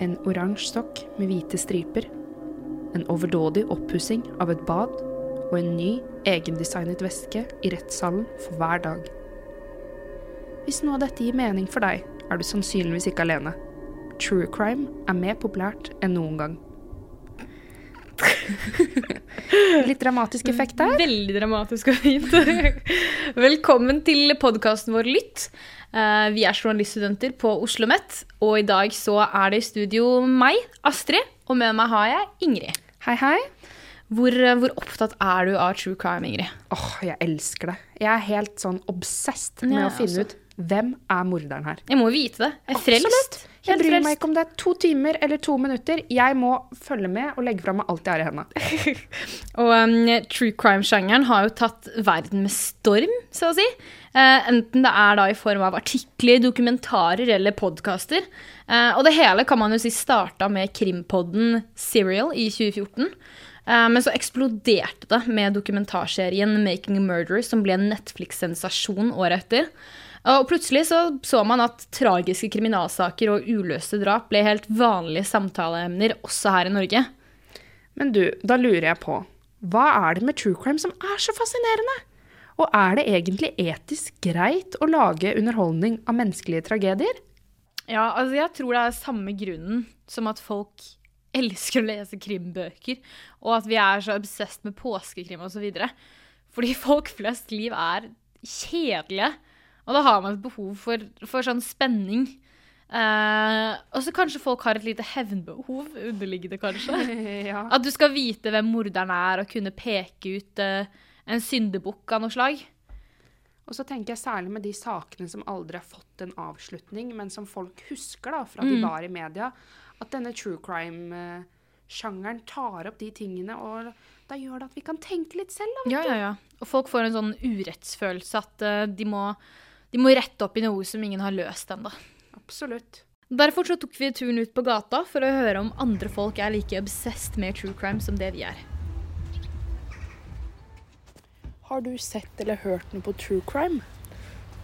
En oransje sokk med hvite striper. En overdådig oppussing av et bad. Og en ny, egendesignet veske i rettssalen for hver dag. Hvis noe av dette gir mening for deg, er du sannsynligvis ikke alene. True crime er mer populært enn noen gang. Litt dramatisk effekt der. Veldig dramatisk og fint. Velkommen til podkasten vår Lytt. Eh, Vi er journaliststudenter på Oslo OsloMet, og i dag så er det i studio meg, Astrid, og med meg har jeg Ingrid. Hei, hei. Hvor, hvor opptatt er du av true crime, Ingrid? Åh, jeg elsker det. Jeg er helt sånn obsessed med Ja, å finne altså. ut hvem er morderen her. Jeg må vite det. Jeg er frelst. Jeg bryr meg ikke om det er to timer eller to minutter. Jeg må følge med og legge fra meg alt jeg har i hendene. Og um, true crime-sjangeren har jo tatt verden med storm, så å si. Uh, enten det er da i form av artikler, dokumentarer eller podkaster. Uh, og det hele kan man jo si starta med krimpodden Serial i 2014. Eh, men så eksploderte det med dokumentarserien Making a Murderer, som ble en Netflix-sensasjon året etter. Og plutselig så, så man at tragiske kriminalsaker og uløste drap ble helt vanlige samtaleemner også her i Norge. Men du, da lurer jeg på, hva er det med true crime som er så fascinerende? Og er det egentlig etisk greit å lage underholdning av menneskelige tragedier? Ja, altså jeg tror det er samme grunnen som at folk elsker å lese krimbøker, og at vi er så obsessed med påskekrim osv. Fordi folk flest liv er kjedelige, og da har man et behov for, for sånn spenning. Uh, og så kanskje folk har et lite hevnbehov, underliggende kanskje. ja. At du skal vite hvem morderen er, og kunne peke ut uh, en syndebukk av noe slag. Og så tenker jeg særlig med de sakene som aldri har fått en avslutning, men som folk husker da, fra de var i media, at denne true crime-sjangeren tar opp de tingene, og da gjør det at vi kan tenke litt selv. Da. Ja, ja, ja. Og folk får en sånn urettsfølelse at uh, de, må, de må rette opp i noe som ingen har løst ennå. Absolutt. Derfor så tok vi turen ut på gata for å høre om andre folk er like obsessed med true crime som det vi er. Har du sett eller hørt noe på true crime?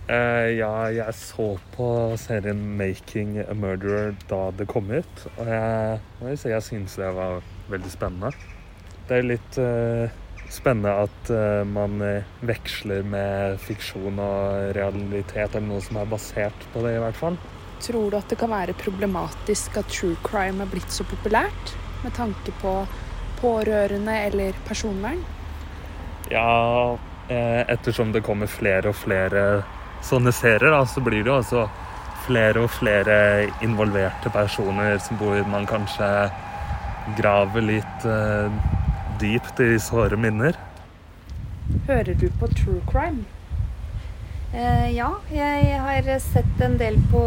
Uh, ja, jeg så på serien 'Making a Murderer' da det kom ut. Og jeg må jeg syns det var veldig spennende. Det er litt eh, spennende at eh, man eh, veksler med fiksjon og realitet, eller noe som er basert på det, i hvert fall. Tror du at det kan være problematisk at true crime er blitt så populært? Med tanke på pårørende eller personvern? Ja, eh, ettersom det kommer flere og flere sånne serier, da, så blir det jo altså flere og flere involverte personer som bor man kanskje graver litt dypt i såre minner. Hører du på true crime? Eh, ja, jeg har sett en del på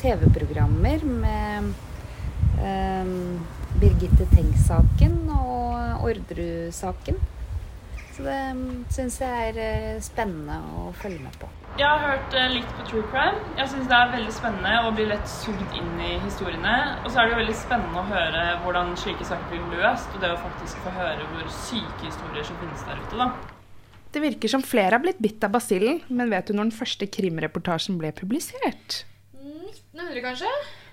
TV-programmer med eh, Birgitte Tengs-saken og Orderud-saken. Så det syns jeg er eh, spennende å følge med på. Jeg har hørt eh, litt på true crime. Jeg syns det er veldig spennende å bli lett sugd inn i historiene. Og så er det jo veldig spennende å høre hvordan slike saker blir løst, og det å faktisk få høre hvor syke historier som finnes der ute, da. Det virker som flere har blitt bitt av basillen, men vet du når den første krimreportasjen ble publisert? 1900, kanskje?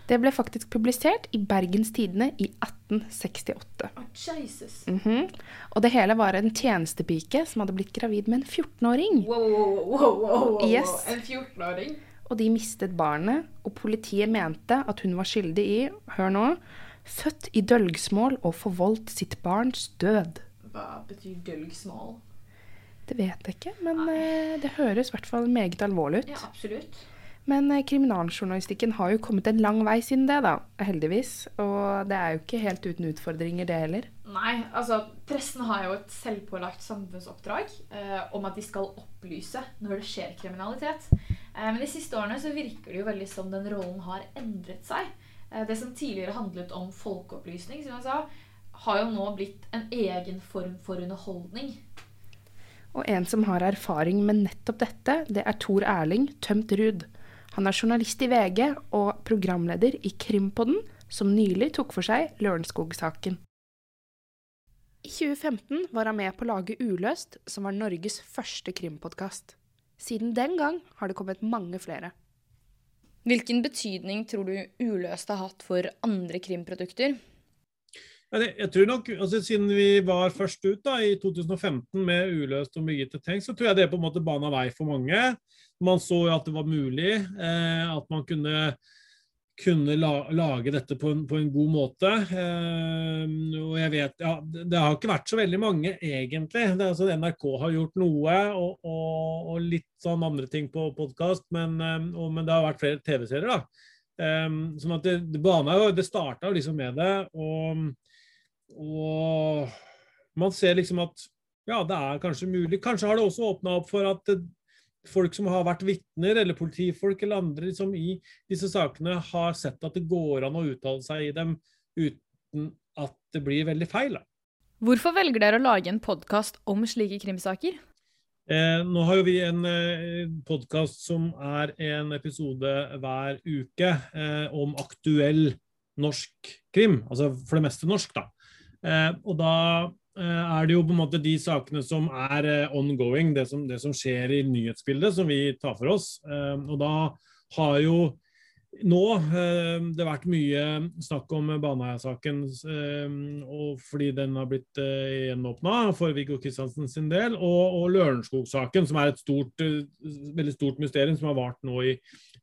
Det ble faktisk publisert i Bergens Tidende i 1868. Oh, Jesus. Mhm. Og det hele var en tjenestepike som hadde blitt gravid med en 14-åring. Wow, wow, wow, wow, wow. Yes. En 14-åring? Og de mistet barnet, og politiet mente at hun var skyldig i, hør nå, født i dølgsmål og forvoldt sitt barns død. Hva betyr dølgsmål? Det vet jeg ikke, men eh, det høres i hvert fall meget alvorlig ut. Ja, absolutt. Men eh, kriminaljournalistikken har jo kommet en lang vei siden det, da. Heldigvis. Og det er jo ikke helt uten utfordringer, det heller. Nei, altså pressen har jo et selvpålagt samfunnsoppdrag eh, om at de skal opplyse når det skjer kriminalitet. Eh, men de siste årene så virker det jo veldig som den rollen har endret seg. Eh, det som tidligere handlet om folkeopplysning, som jeg sa, har jo nå blitt en egen form for underholdning. Og en som har erfaring med nettopp dette, det er Tor Erling Tømt Ruud. Han er journalist i VG og programleder i Krimpodden, som nylig tok for seg Lørenskog-saken. I 2015 var han med på å lage Uløst, som var Norges første krimpodkast. Siden den gang har det kommet mange flere. Hvilken betydning tror du uløst har hatt for andre krimprodukter? Jeg tror nok, altså Siden vi var først ut da, i 2015 med Uløst og Birgitte Tengs, så tror jeg det på en måte bana vei for mange. Man så jo at det var mulig, eh, at man kunne, kunne la, lage dette på en, på en god måte. Eh, og jeg vet, ja, Det har ikke vært så veldig mange, egentlig. Det, altså, NRK har gjort noe, og, og, og litt sånn andre ting på podkast, men, eh, men, det har vært flere TV-serier. da. Um, sånn at det, det, jo, det starta liksom med det. og og man ser liksom at ja, det er kanskje mulig. Kanskje har det også åpna opp for at folk som har vært vitner, eller politifolk eller andre liksom, i disse sakene, har sett at det går an å uttale seg i dem uten at det blir veldig feil. Da. Hvorfor velger dere å lage en podkast om slike krimsaker? Eh, nå har jo vi en eh, podkast som er en episode hver uke eh, om aktuell norsk krim. Altså for det meste norsk, da. Eh, og da eh, er det jo på en måte de sakene som er eh, ongoing, det som, det som skjer i nyhetsbildet, som vi tar for oss. og da har jo nå det har vært mye snakk om Baneheia-saken fordi den har blitt gjenåpna for Viggo Kristiansen sin del, og, og Lørenskog-saken, som er et stort, veldig stort mysterium som har vart nå i,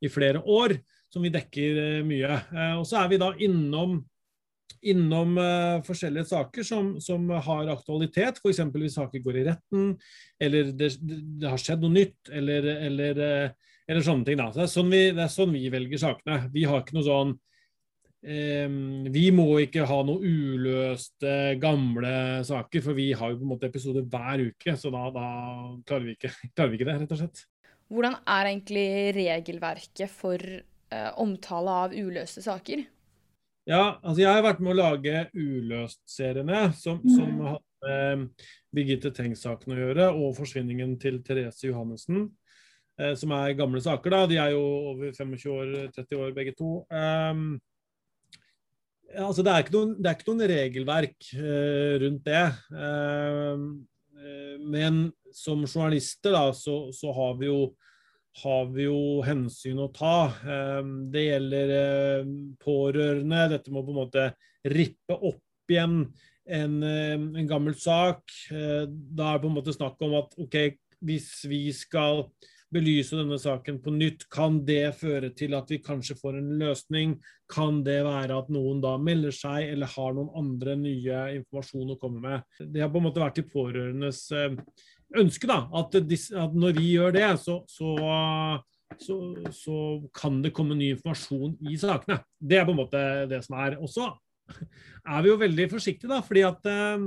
i flere år, som vi dekker mye. og så er vi da innom innom uh, forskjellige saker som, som, har aktualitet, f.eks. hvis saker går i retten, eller det, det har skjedd noe nytt, eller, eller, uh, eller sånne ting. Så det, er sånn vi, det er sånn vi velger sakene. Vi har ikke noe sånn um, Vi må ikke ha noe uløste, gamle saker, for vi har jo på en måte episoder hver uke, så da, da klarer, vi ikke, klarer, vi ikke, det, rett og slett. Hvordan er egentlig regelverket for uh, omtale av uløste saker? Ja, altså jeg har vært med å lage Uløst-seriene, som, som mm. hadde eh, Birgitte Tengs-saken å gjøre, og forsvinningen til Therese Johannessen. Eh, som er gamle saker, da. De er jo over 25 år, 30 år begge to. Um, altså det, er noen, det, er ikke noen, regelverk eh, rundt det. Uh, men som journalister da, så, så har vi jo har vi jo hensyn å ta. Ehm, det gjelder ehm, pårørende. Dette må på en måte rippe opp igjen en, ehm, en gammel sak. Eh, da er det på en måte snakk om at ok, hvis vi skal belyse denne saken på nytt, kan det føre til at vi kanskje får en løsning? Kan det være at noen da melder seg eller har noen andre nye informasjon å komme med? Det har på en måte vært de pårørendes ønske da, at, at, når vi gjør det, så, så, så, så, kan det komme ny informasjon i sakene. Det er på en måte det som er. Og så er vi jo veldig forsiktige, da, fordi at eh,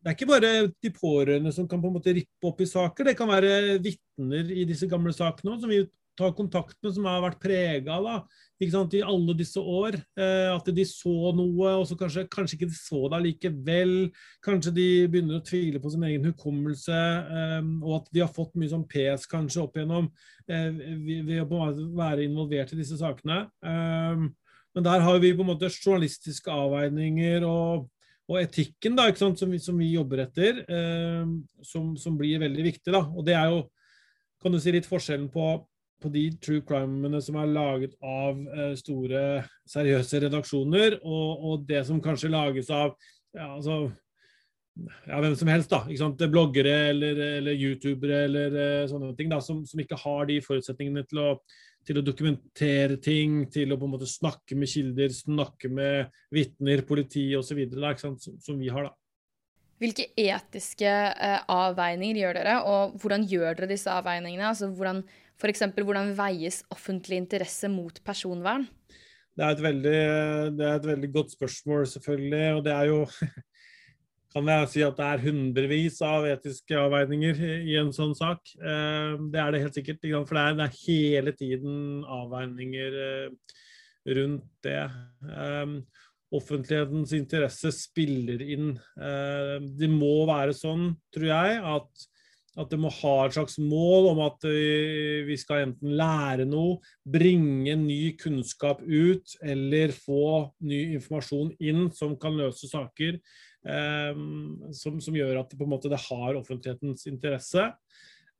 det er ikke bare de pårørende som kan på en måte rippe opp i saker. Det kan være vitner i disse gamle sakene som vi tar kontakt med, som har vært prega i alle disse år. Eh, at de så noe, og så kanskje, kanskje ikke de så det likevel. Kanskje de begynner å tvile på sin egen hukommelse, eh, og at de har fått mye sånn pes kanskje opp igjennom eh, ved å være involvert i disse sakene. Eh, men der har vi på en måte journalistiske avveininger og, og etikken da, som vi, som, vi, jobber etter, eh, som, som, blir veldig viktig. Da. Og det er jo kan du si litt forskjellen på på de true crime-ene som er laget av eh, store, seriøse redaksjoner, og, og, det som kanskje lages av ja, altså, ja, hvem som helst, da. Bloggere eller, eller youtubere eller uh, sånne ting, da, som, som, ikke har de forutsetningene til å, til å, dokumentere ting, til å på en måte snakke med kilder, snakke med vitner, politi osv., som, som vi har. da. Hvilke etiske uh, avveininger gjør dere, og hvordan gjør dere disse avveiningene? Altså, hvordan, F.eks. hvordan veies offentlig interesse mot personvern? Det er, veldig, det er, et veldig, godt spørsmål, selvfølgelig. Og det er jo Kan jeg si at det er hundrevis av etiske avveininger i en sånn sak. Eh, det er det helt sikkert. For det er, det er hele tiden avveininger eh, rundt det. Eh, offentlighetens interesse spiller inn. Det må være sånn, tror jeg, at at det må ha et slags mål om at eh, vi skal enten lære noe, bringe ny kunnskap ut, eller få ny informasjon inn som kan løse saker. Um, som, som, gjør at det, på en måte, det har offentlighetens interesse.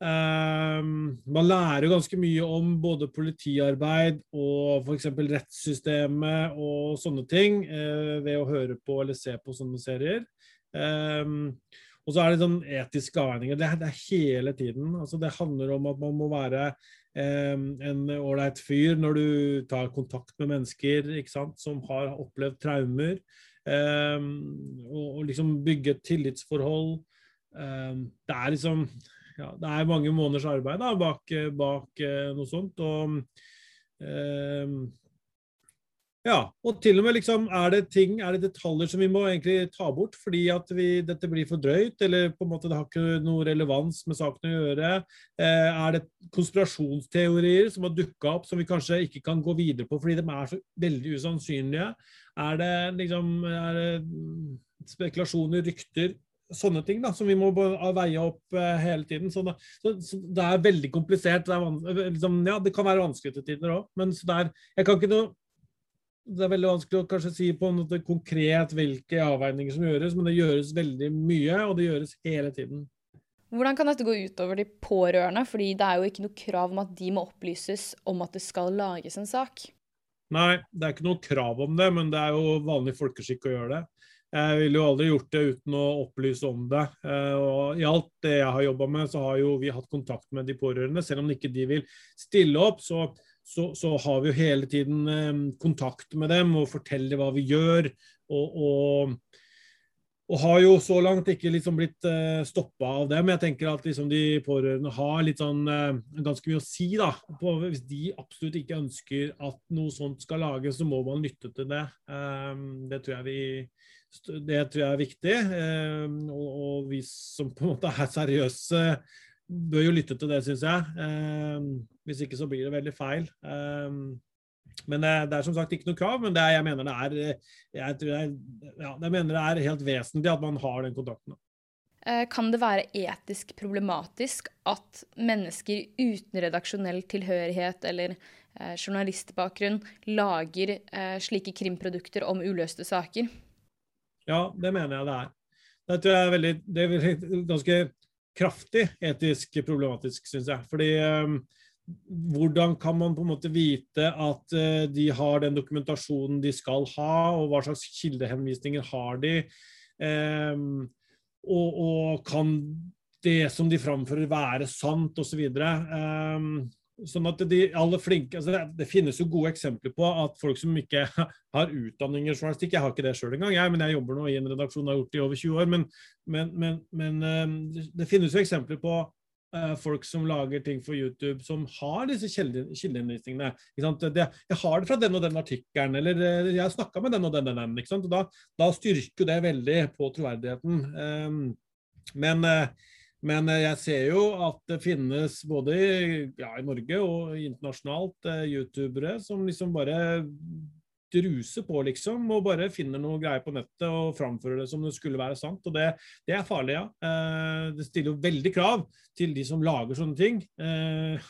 Um, man lærer ganske mye om både politiarbeid og f.eks. rettssystemet og sånne ting uh, ved å høre på eller se på sånne serier. Um, og så er det sånn etiske avveininger. Det, det, er hele tiden. Altså, det handler om at man må være eh, en ålreit fyr når du tar kontakt med mennesker sant, som har opplevd traumer. og, og liksom bygge et tillitsforhold. det er liksom ja, det er mange måneders arbeid da, bak, bak eh, noe sånt. Og, eh, ja, og til og med liksom, er det ting, er det detaljer som vi må egentlig ta bort fordi at vi, dette blir for drøyt, eller på en måte det har ikke noe relevans med saken å gjøre? Eh, er det konspirasjonsteorier som har dukka opp som vi kanskje ikke kan gå videre på fordi de er så veldig usannsynlige? Er det liksom er det spekulasjoner, rykter? sånne ting da, som vi må veie opp uh, hele tiden. Så det, så, så det, er veldig komplisert. Det, er, liksom, ja, det kan være vanskelig til tider òg, men jeg kan ikke noe det er veldig vanskelig å kanskje si på noe konkret hvilke avveininger som gjøres, men det gjøres veldig mye, og det gjøres hele tiden. Hvordan kan dette gå utover de pårørende, fordi det er jo ikke noe krav om at de må opplyses om at det skal lages en sak? Nei, det er ikke noe krav om det, men det er jo vanlig folkeskikk å gjøre det. Jeg ville jo aldri gjort det uten å opplyse om det. Eh, og I alt det jeg har jobba med, så har jo vi hatt kontakt med de pårørende. Selv om ikke de vil stille opp, så, så, så har vi jo hele tiden eh, kontakt med dem og forteller hva vi gjør. Og, og, og har jo så langt ikke liksom blitt eh, stoppa av dem. Jeg tenker at liksom de pårørende har litt sånn uh, ganske mye å si. da. På, hvis de absolutt ikke ønsker at noe sånt skal lages, så må man lytte til det. Det tror jeg vi det tror jeg er viktig. Og, og, vi som på en måte er seriøse, bør jo lytte til det, syns jeg. Ehm, hvis ikke så blir det veldig feil. Ehm, men det, det, er som sagt ikke noe krav, men det, jeg, mener det, er, jeg, jeg, ja, jeg mener det er helt vesentlig at man har den kontakten. Eh, kan det være etisk problematisk at mennesker uten redaksjonell tilhørighet eller eh, journalistbakgrunn lager eh, slike krimprodukter om uløste saker? Ja, det mener jeg det er. Det tror jeg er veldig, det er ganske kraftig etisk problematisk, syns jeg. Fordi um, hvordan kan man på en måte vite at uh, de har den dokumentasjonen de skal ha, og hva slags kildehenvisninger har de? Um, og, og, kan det som de framfører være sant, osv. Um, Sånn at de aller flinke, altså det, det, finnes jo gode eksempler på at folk som ikke har utdanning i journalistikk Jeg har ikke det sjøl engang, jeg, men jeg jobber nå i en redaksjon og har gjort det i over 20 år. Men, men, men, men ehm, det finnes jo eksempler på uh, folk som lager ting for YouTube som har disse kildehenvisningene. Jeg har det fra den og den artikkelen, eller uh, jeg har snakka med den og den og den. Ikke sant? Og da, da styrker det veldig på troverdigheten. Um, men uh, men eh, jeg ser jo at det finnes både ja, i Norge og internasjonalt eh, youtubere som liksom bare druser på, liksom, og bare finner noe greier på nettet og framfører det som det skulle være sant. Og det, det er farlig, ja. Eh, det stiller jo veldig krav til de som lager sånne ting.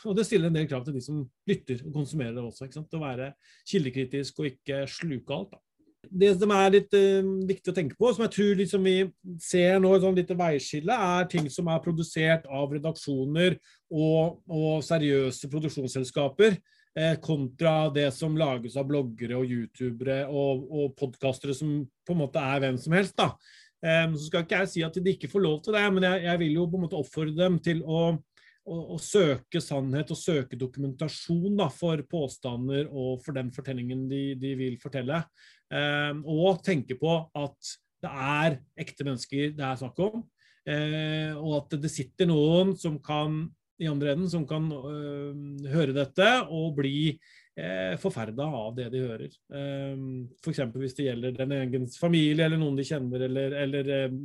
Og det stiller en del krav til de som lytter og konsumerer det også. ikke sant? Å være kildekritisk og ikke sluke alt. da det som er litt uh, viktig å tenke på, som jeg tror liksom vi ser nå et sånn lite veiskille, er ting som er produsert av redaksjoner og, og seriøse produksjonsselskaper, eh, kontra det som lages av bloggere og youtubere og, og podkastere som på en måte er hvem som helst. da. Um, så skal ikke jeg si at de ikke får lov til det, men jeg, jeg vil jo på en måte oppfordre dem til å å, å, søke sannhet og søke dokumentasjon da, for påstander og for den fortellingen de, de vil fortelle. Eh, og tenke på at det er ekte mennesker det er snakk om. Eh, og at det sitter noen som kan i andre enden som kan høre dette og bli eh, forferda av det de hører. Eh, F.eks. hvis det gjelder den egen familie eller noen de kjenner, eller, eller, eh,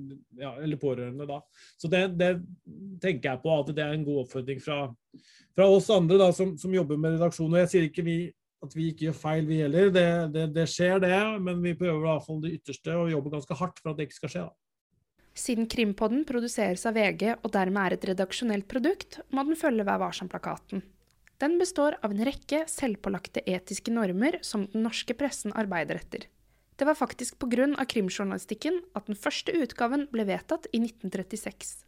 ja, eller pårørende. Da. Så det, det, tenker jeg på at det er en god oppfordring fra, fra oss andre da, som, som, jobber med redaksjon. Og jeg sier ikke vi, at vi ikke gjør feil, vi heller. Det, det, det skjer, det. Men vi prøver i hvert fall det ytterste og jobber ganske hardt for at det ikke skal skje. da. Siden Krimpodden produseres av VG og dermed er et redaksjonelt produkt, må den følge Vær varsom-plakaten. Den består av en rekke selvpålagte etiske normer som den norske pressen arbeider etter. Det var faktisk pga. krimjournalistikken at den første utgaven ble vedtatt i 1936.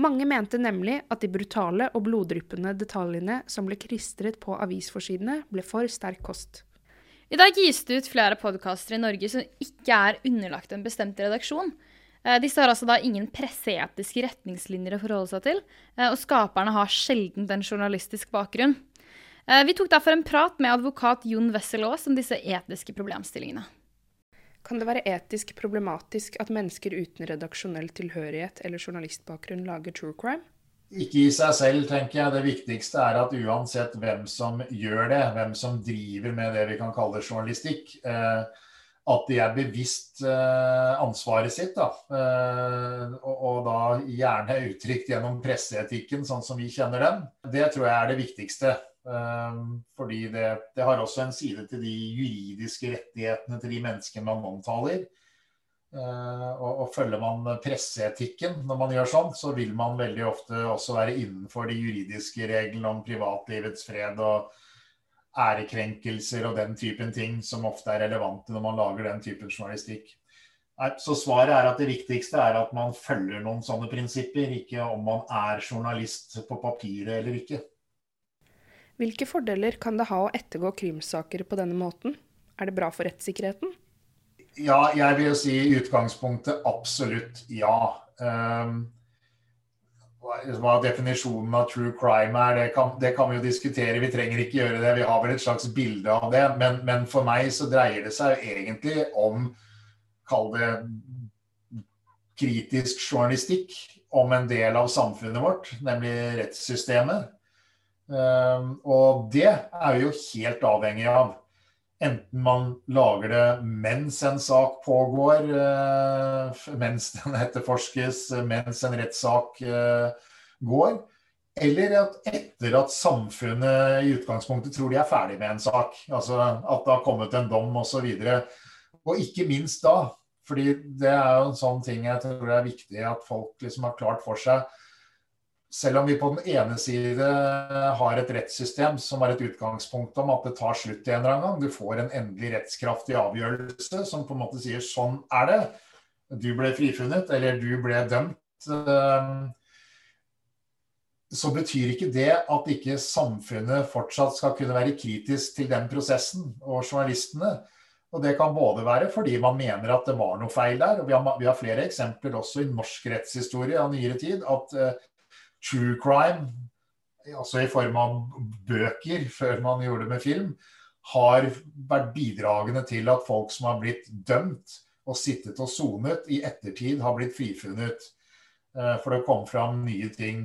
Mange mente nemlig at de brutale og bloddryppende detaljene som ble klistret på avisforsidene, ble for sterk kost. I dag gis det ut flere podkaster i Norge som ikke er underlagt en bestemt redaksjon. Eh, disse har altså da ingen presseetiske retningslinjer å forholde seg til, eh, og skaperne har sjelden en journalistisk bakgrunn. Eh, vi tok derfor en prat med advokat Jon Wessel Aas om disse etiske problemstillingene. Kan det være etisk problematisk at mennesker uten redaksjonell tilhørighet eller journalistbakgrunn lager true crime? Ikke i seg selv, tenker jeg. Det viktigste er at uansett hvem som gjør det, hvem som driver med det vi kan kalle journalistikk, eh, at de er bevisst eh, ansvaret sitt. Da. Og da gjerne uttrykt gjennom presseetikken, sånn som vi kjenner den. Det tror jeg er det viktigste. Ehm, fordi det, det, har også en side til de juridiske rettighetene til de menneskene man omtaler. Ehm, og, og følger man presseetikken når man gjør sånn, så vil man veldig ofte også være innenfor de juridiske reglene om privatlivets fred og ærekrenkelser og den typen ting som ofte er relevante når man lager den typen journalistikk. Så svaret er at det viktigste er at man følger noen sånne prinsipper, ikke om man er journalist på papiret eller ikke. Hvilke fordeler kan det ha å ettergå krimsaker på denne måten? Er det bra for rettssikkerheten? Ja, jeg vil jo si i utgangspunktet absolutt ja. Um, hva definisjonen av true crime er, det kan, det kan, vi jo diskutere. Vi trenger ikke gjøre det. Vi har vel et slags bilde av det. Men, men for meg så dreier det seg egentlig om, kall det kritisk journalistikk, om en del av samfunnet vårt, nemlig rettssystemet. Ehm, og det er vi jo helt avhengig av. Enten man lager det mens en sak pågår, eh, mens den etterforskes, mens en rettssak eh, går, eller at etter at samfunnet i utgangspunktet tror de er ferdig med en sak. Altså at det har kommet en dom osv. Og, og ikke minst da. fordi det er jo en sånn ting jeg tror det er viktig at folk liksom har klart for seg selv om vi på den ene side har et rettssystem som har et utgangspunkt om at det tar slutt en eller annen gang, du får en endelig rettskraftig avgjørelse som på en måte sier sånn er det, du ble frifunnet eller du ble dømt, eh, så betyr ikke det at ikke samfunnet fortsatt skal kunne være kritisk til den prosessen og journalistene. Og Det kan både være fordi man mener at det var noe feil der. og Vi har, vi har flere eksempler også i norsk rettshistorie av nyere tid. at uh, true crime, altså i form av bøker før man gjorde det med film, har vært bidragende til at folk som har blitt dømt og sittet og sonet, i ettertid har blitt frifunnet. Eh, for det kom fram nye ting.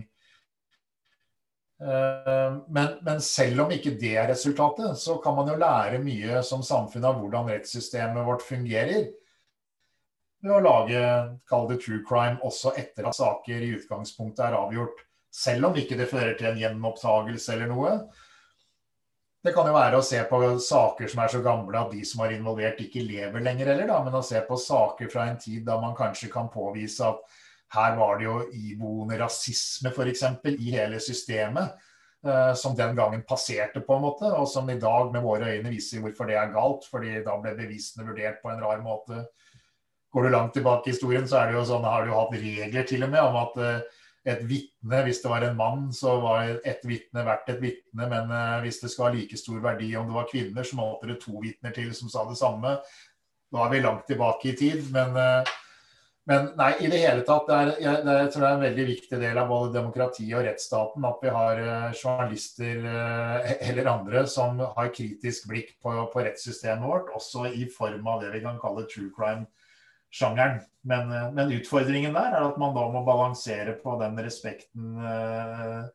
Eh, men, men, selv om ikke det er resultatet, så kan man jo lære mye som samfunn av hvordan rettssystemet vårt fungerer. Ved å lage, kall det true crime, også etter at saker i utgangspunktet er avgjort selv om ikke det fører til en gjenopptakelse eller noe. Det kan jo være å se på saker som er så gamle at de som er involvert, ikke lever lenger heller, da, men å se på saker fra en tid da man kanskje kan påvise at her var det jo iboende rasisme f.eks. i hele systemet. Uh, som den gangen passerte, på en måte, og som i dag med våre øyne viser hvorfor det er galt. fordi da ble bevisene vurdert på en rar måte. Går du langt tilbake i historien, så er det jo sånn, har du hatt regler til og med om at uh, et vitne. Hvis det var en mann, så var ett vitne verdt et vitne. Men uh, hvis det skal ha like stor verdi om det var kvinner, så måtte det to vitner til som sa det samme. Nå er vi langt tilbake i tid, men, uh, men nei, i det hele tatt. Det er, jeg, det jeg tror det er en veldig viktig del av både demokratiet og rettsstaten at vi har uh, journalister eller andre som har kritisk blikk på, på rettssystemet vårt, også i form av det vi kan kalle true crime sjangeren. Men, eh, men, utfordringen der er at man da må balansere på den respekten eh,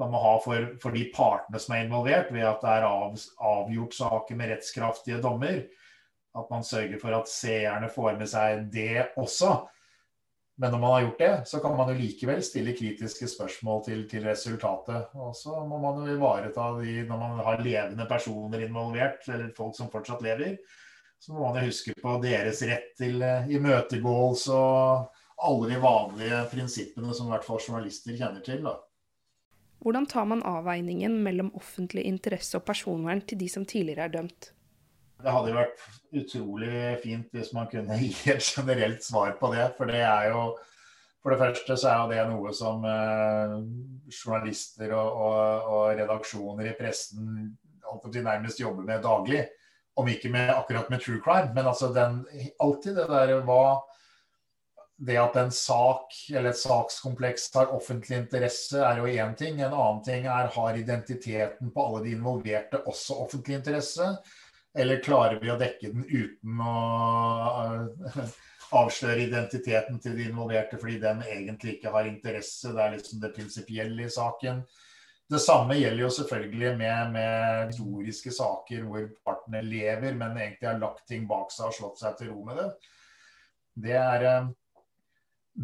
man må ha for, for, de partene som er involvert, ved at det er av, avgjort saker med rettskraftige dommer. At man sørger for at seerne får med seg det også. Men når man har gjort det, så kan man jo likevel stille kritiske spørsmål til, til resultatet. Og så må man jo ivareta de når man har levende personer involvert, eller folk som fortsatt lever så må man huske på deres rett til uh, imøtegåelse og alle de vanlige prinsippene som i hvert fall journalister kjenner til. Da. Hvordan tar man avveiningen mellom offentlig interesse og personvern til de som tidligere er dømt? Det hadde jo vært utrolig fint hvis man kunne gi et generelt svar på det. For det er jo For det første så er jo det noe som eh, journalister og, og, og, redaksjoner i pressen nærmest jobber med daglig. Om ikke med, akkurat med true crime, men altså den, alltid det der hva Det at en sak eller et sakskompleks har offentlig interesse, er jo én ting. En annen ting er har identiteten på alle de involverte også offentlig interesse? Eller klarer vi å dekke den uten å avsløre identiteten til de involverte fordi den egentlig ikke har interesse. Det er liksom det prinsipielle i saken. Det samme gjelder jo selvfølgelig med, med, historiske saker hvor partene lever, men egentlig har lagt ting bak seg og slått seg til ro med det. Det er, eh,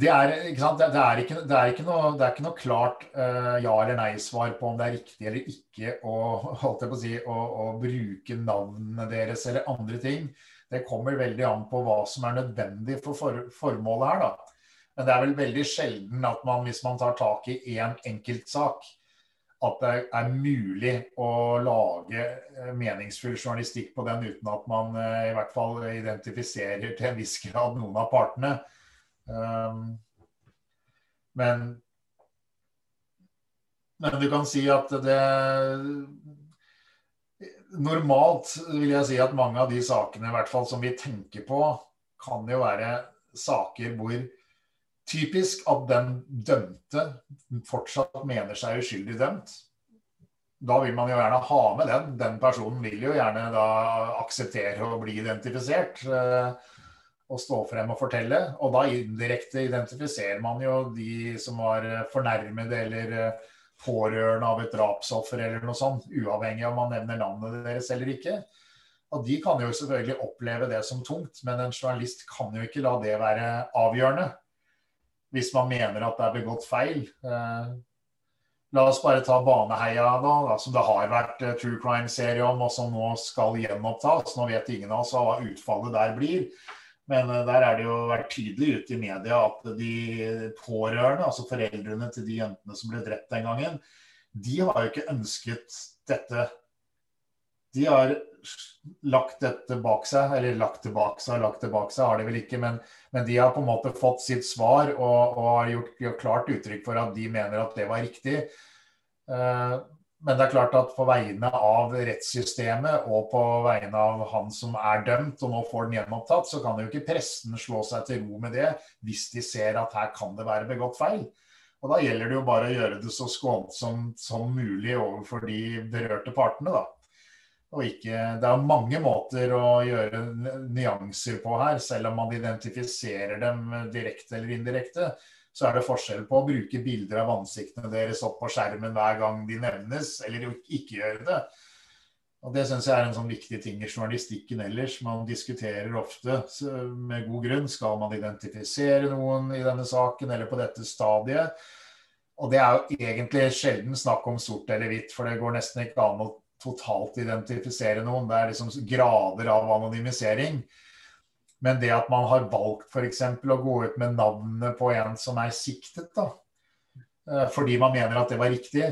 det er, ikke, det, det er ikke, det er ikke, noe, ikke noe klart uh, ja- eller nei-svar på om det er riktig eller ikke å, si, å, å bruke navnene deres eller andre ting. Det kommer veldig an på hva som er nødvendig for, for formålet her. da. Men det er vel veldig sjelden at man, hvis man tar tak i én enkeltsak, at det er mulig å lage eh, meningsfull journalistikk på den uten at man eh, i hvert fall identifiserer til en viss grad noen av partene. Um, men, men du kan si at det normalt vil jeg si at mange av de sakene i hvert fall som vi tenker på, kan jo være saker hvor typisk at den dømte fortsatt mener seg uskyldig dømt. Da vil man jo gjerne ha med den. Den personen vil jo gjerne da akseptere å bli identifisert. Eh, og stå frem og fortelle. Og da indirekte identifiserer man jo de som var fornærmede eller eh, pårørende av et drapsoffer eller noe sånt, uavhengig av om man nevner navnet deres eller ikke. Og De kan jo selvfølgelig oppleve det som tungt, men en journalist kan jo ikke la det være avgjørende. Hvis man mener at det er begått feil. Eh, la oss bare ta Baneheia, da, da som det har vært eh, true crime-serie om, og som nå skal gjenopptas. Nå vet ingen av oss hva utfallet der blir. Men eh, der er det jo vært tydelig ute i media at de pårørende, altså foreldrene til de jentene som ble drept den gangen, de har jo ikke ønsket dette. De har lagt dette bak seg, eller lagt det bak seg, lagt det bak seg har de vel ikke, men, men de har på en måte fått sitt svar og, og har gjort, gjort, klart uttrykk for at de mener at det var riktig. Uh, men det er klart at på vegne av rettssystemet og på vegne av han som er dømt og nå får den gjenopptatt, så kan jo ikke pressen slå seg til ro med det hvis de ser at her kan det være begått feil. Og Da gjelder det jo bare å gjøre det så skånsomt som mulig overfor de berørte partene. da. Og ikke, Det er mange måter å gjøre nyanser på her, selv om man identifiserer dem direkte eller indirekte så er det forskjell på å bruke bilder av ansiktene deres opp på skjermen hver gang de nevnes, eller ikke gjøre det. Og Det syns jeg er en sånn viktig ting i journalistikken ellers. Man diskuterer ofte med god grunn skal man identifisere noen i denne saken eller på dette stadiet. Og det er jo egentlig sjelden snakk om sort eller hvitt, for det går nesten ikke an å totalt identifisere noen. Det er liksom grader av anonymisering. Men det at man har valgt f.eks. å gå ut med navnet på en som er siktet, da, eh, fordi man mener at det var riktig,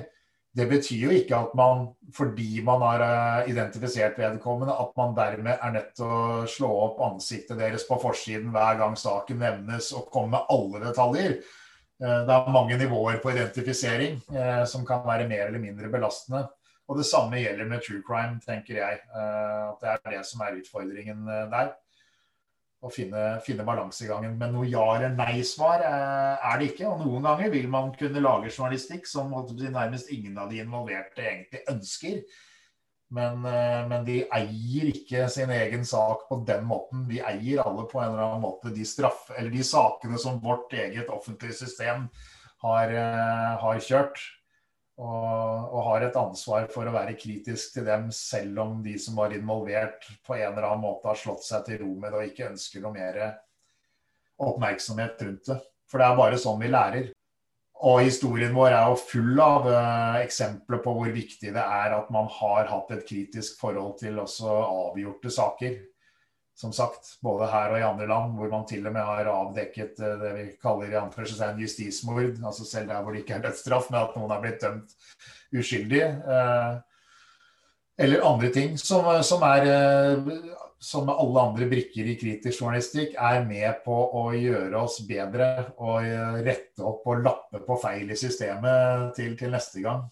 det betyr jo ikke at man, fordi man har eh, identifisert vedkommende, at man dermed er nødt til å slå opp ansiktet deres på forsiden hver gang saken nevnes, og komme med alle detaljer. Eh, det er mange nivåer på identifisering som kan være mer eller mindre belastende. Og det samme gjelder med true crime, tenker jeg. At det er det som er utfordringen der å finne, finne balansegangen. Men noe ja- eller nei-svar eh, er det ikke. Og noen ganger vil man kunne lage journalistikk som nærmest ingen av de involverte egentlig ønsker. Men, eh, men, de eier ikke sin egen sak på den måten. De eier alle på en eller annen måte de, straff, de sakene som vårt eget offentlige system har, eh, har kjørt og, og, har et ansvar for å være kritisk til dem, selv om de som var involvert, på en eller annen måte har slått seg til ro med det og ikke ønsker noe mer oppmerksomhet rundt det. For det er bare sånn vi lærer. Og historien vår er jo full av uh, eksempler på hvor viktig det er at man har hatt et kritisk forhold til også avgjorte saker som sagt, både her og i andre land, hvor man til og med har avdekket eh, det vi kaller i justismord, altså selv der hvor det ikke er dødsstraff, men at noen er blitt dømt uskyldig. Eh, eller andre ting som, som er eh, som alle andre brikker i kritisk journalistikk, er med på å gjøre oss bedre og eh, rette opp og lappe på feil i systemet til, til neste gang.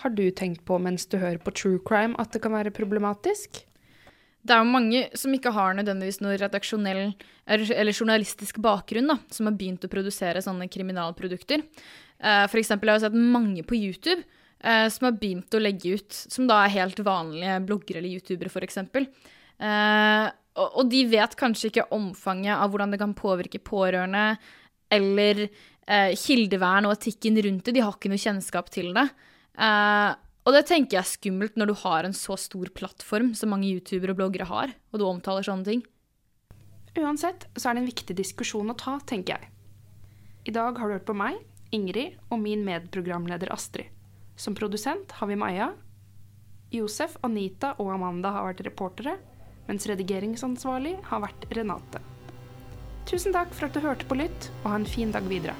Har du tenkt på mens du hører på true crime at det kan være problematisk? Det er jo mange som ikke har nødvendigvis noe redaksjonell eller journalistisk bakgrunn, da, som har begynt å produsere sånne kriminalprodukter. Uh, for eksempel har jeg sett mange på YouTube uh, som har begynt å legge ut, som da er helt vanlige bloggere eller youtubere, f.eks. Uh, og, og de vet kanskje ikke omfanget av hvordan det kan påvirke pårørende, eller uh, kildevern og etikken rundt det. De har ikke noe kjennskap til det. Eh, og det tenker jeg er skummelt når du har en så stor plattform som mange youtubere og bloggere har, og du omtaler sånne ting. Uansett så er det en viktig diskusjon å ta, tenker jeg. I dag har du hørt på meg, Ingrid, og min medprogramleder Astrid. Som produsent har vi Maja. Josef, Anita og Amanda har vært reportere, mens redigeringsansvarlig har vært Renate. Tusen takk for at du hørte på Lytt, og ha en fin dag videre.